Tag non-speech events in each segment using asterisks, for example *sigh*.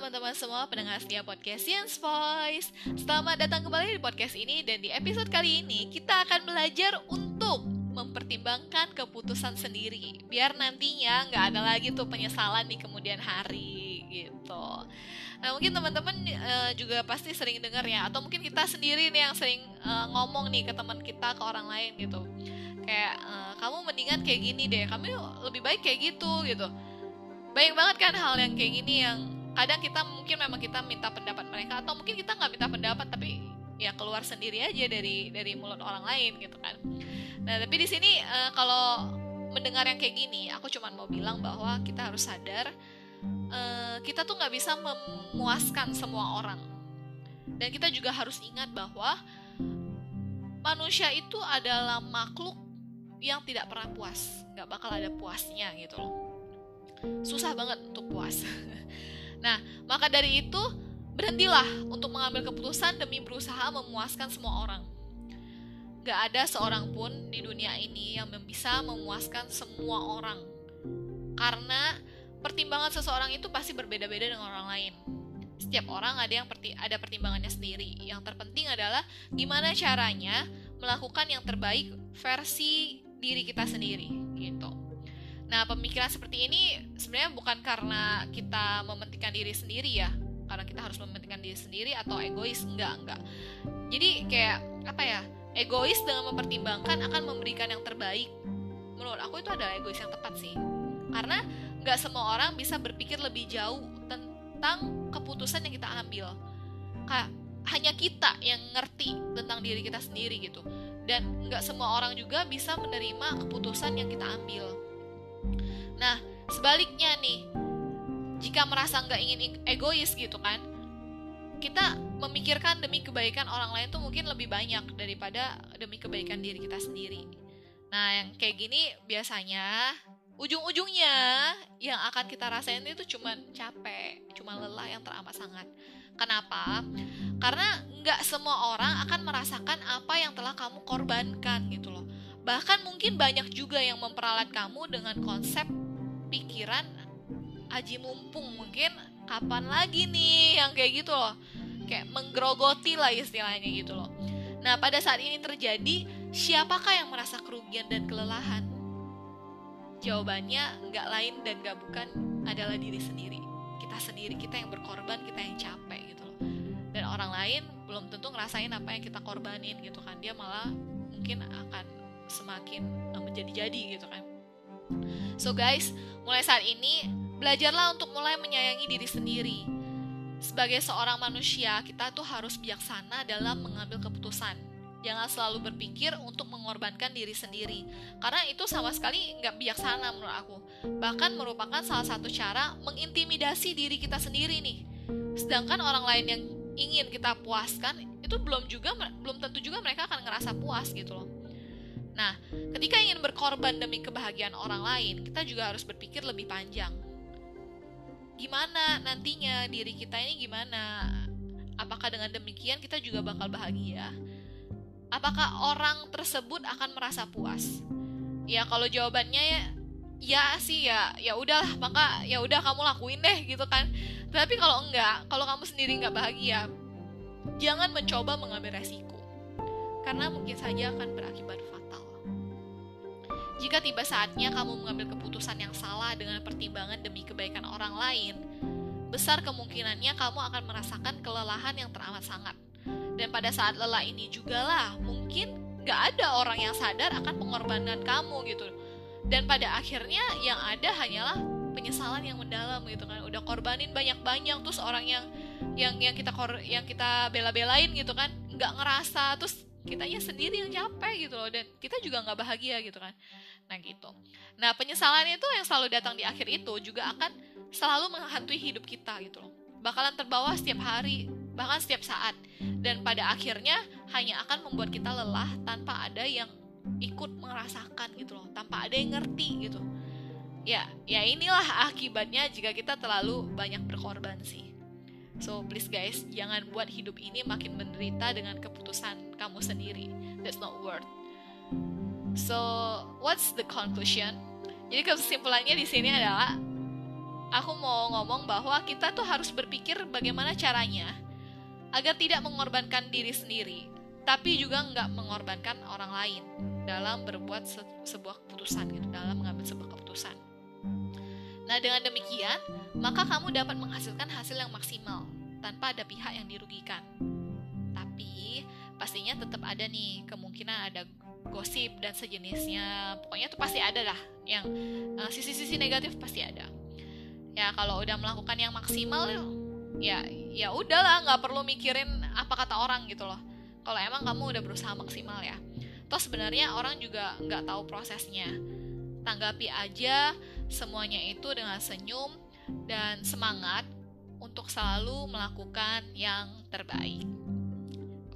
teman-teman semua pendengar setia podcast Science Voice. Selamat datang kembali di podcast ini Dan di episode kali ini kita akan belajar untuk mempertimbangkan keputusan sendiri. Biar nantinya nggak ada lagi tuh penyesalan di kemudian hari gitu. Nah mungkin teman-teman uh, juga pasti sering dengar ya Atau mungkin kita sendiri nih yang sering uh, ngomong nih ke teman kita, ke orang lain gitu. Kayak uh, kamu mendingan kayak gini deh Kamu lebih baik kayak gitu gitu. Banyak banget kan hal yang kayak gini yang kadang kita mungkin memang kita minta pendapat mereka atau mungkin kita nggak minta pendapat tapi ya keluar sendiri aja dari dari mulut orang lain gitu kan. Nah tapi di sini uh, kalau mendengar yang kayak gini aku cuma mau bilang bahwa kita harus sadar uh, kita tuh nggak bisa memuaskan semua orang. Dan kita juga harus ingat bahwa manusia itu adalah makhluk yang tidak pernah puas nggak bakal ada puasnya gitu loh. Susah banget untuk puas *laughs* Nah, maka dari itu berhentilah untuk mengambil keputusan demi berusaha memuaskan semua orang. Gak ada seorang pun di dunia ini yang bisa memuaskan semua orang. Karena pertimbangan seseorang itu pasti berbeda-beda dengan orang lain. Setiap orang ada yang perti ada pertimbangannya sendiri. Yang terpenting adalah gimana caranya melakukan yang terbaik versi diri kita sendiri gitu. Nah, pemikiran seperti ini sebenarnya bukan karena kita mementingkan diri sendiri ya, karena kita harus mementingkan diri sendiri atau egois, enggak, enggak. Jadi kayak apa ya? Egois dengan mempertimbangkan akan memberikan yang terbaik. Menurut aku itu adalah egois yang tepat sih. Karena nggak semua orang bisa berpikir lebih jauh tentang keputusan yang kita ambil. Kayak hanya kita yang ngerti tentang diri kita sendiri gitu. Dan nggak semua orang juga bisa menerima keputusan yang kita ambil sebaliknya nih, jika merasa nggak ingin egois gitu kan, kita memikirkan demi kebaikan orang lain tuh mungkin lebih banyak daripada demi kebaikan diri kita sendiri. Nah, yang kayak gini biasanya ujung-ujungnya yang akan kita rasain itu cuma capek, cuma lelah yang teramat sangat. Kenapa? Karena nggak semua orang akan merasakan apa yang telah kamu korbankan gitu loh. Bahkan mungkin banyak juga yang memperalat kamu dengan konsep pikiran aji mumpung mungkin kapan lagi nih? Yang kayak gitu loh. Kayak menggerogoti lah istilahnya gitu loh. Nah pada saat ini terjadi siapakah yang merasa kerugian dan kelelahan? Jawabannya nggak lain dan nggak bukan adalah diri sendiri. Kita sendiri kita yang berkorban kita yang capek gitu loh. Dan orang lain belum tentu ngerasain apa yang kita korbanin gitu kan. Dia malah mungkin akan semakin menjadi-jadi gitu kan So guys, mulai saat ini belajarlah untuk mulai menyayangi diri sendiri. Sebagai seorang manusia, kita tuh harus bijaksana dalam mengambil keputusan. Jangan selalu berpikir untuk mengorbankan diri sendiri, karena itu sama sekali nggak bijaksana menurut aku. Bahkan merupakan salah satu cara mengintimidasi diri kita sendiri nih. Sedangkan orang lain yang ingin kita puaskan itu belum juga belum tentu juga mereka akan ngerasa puas gitu loh. Nah, ketika ingin berkorban demi kebahagiaan orang lain, kita juga harus berpikir lebih panjang. Gimana nantinya diri kita ini gimana? Apakah dengan demikian kita juga bakal bahagia? Apakah orang tersebut akan merasa puas? Ya kalau jawabannya ya ya sih ya ya udahlah maka ya udah kamu lakuin deh gitu kan tapi kalau enggak kalau kamu sendiri nggak bahagia jangan mencoba mengambil resiko karena mungkin saja akan berakibat fatal jika tiba saatnya kamu mengambil keputusan yang salah dengan pertimbangan demi kebaikan orang lain, besar kemungkinannya kamu akan merasakan kelelahan yang teramat sangat. Dan pada saat lelah ini juga lah, mungkin gak ada orang yang sadar akan pengorbanan kamu gitu. Dan pada akhirnya yang ada hanyalah penyesalan yang mendalam gitu kan. Udah korbanin banyak-banyak terus orang yang yang yang kita kor yang kita bela-belain gitu kan, nggak ngerasa terus kitanya sendiri yang capek gitu loh dan kita juga nggak bahagia gitu kan. Nah gitu. Nah penyesalan itu yang selalu datang di akhir itu juga akan selalu menghantui hidup kita gitu loh. Bakalan terbawa setiap hari bahkan setiap saat. Dan pada akhirnya hanya akan membuat kita lelah tanpa ada yang ikut merasakan gitu loh tanpa ada yang ngerti gitu. Ya ya inilah akibatnya jika kita terlalu banyak berkorban sih. So please guys, jangan buat hidup ini makin menderita dengan keputusan kamu sendiri. That's not worth. So what's the conclusion? Jadi kesimpulannya di sini adalah aku mau ngomong bahwa kita tuh harus berpikir bagaimana caranya agar tidak mengorbankan diri sendiri, tapi juga nggak mengorbankan orang lain dalam berbuat se sebuah keputusan gitu, dalam mengambil sebuah keputusan. Nah, dengan demikian, maka kamu dapat menghasilkan hasil yang maksimal tanpa ada pihak yang dirugikan. Pastinya tetap ada nih kemungkinan ada gosip dan sejenisnya. Pokoknya itu pasti ada lah yang eh, sisi-sisi uh, negatif pasti ada. Ya, kalau udah melakukan yang maksimal ya ya udahlah nggak perlu mikirin apa kata orang gitu loh kalau emang kamu udah berusaha maksimal ya toh sebenarnya orang juga nggak tahu prosesnya tanggapi aja semuanya itu dengan senyum dan semangat untuk selalu melakukan yang terbaik.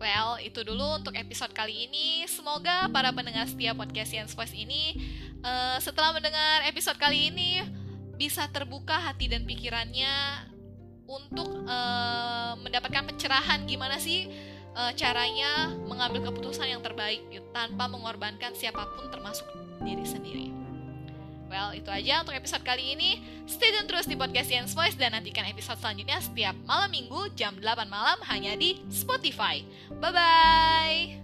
Well, itu dulu untuk episode kali ini. Semoga para pendengar setia podcast Science Voice ini uh, setelah mendengar episode kali ini bisa terbuka hati dan pikirannya untuk uh, mendapatkan pencerahan gimana sih uh, caranya mengambil keputusan yang terbaik gitu, tanpa mengorbankan siapa pun termasuk diri sendiri. Well, itu aja untuk episode kali ini. Stay tune terus di podcast Science Voice dan nantikan episode selanjutnya setiap malam minggu jam 8 malam hanya di Spotify. Bye-bye!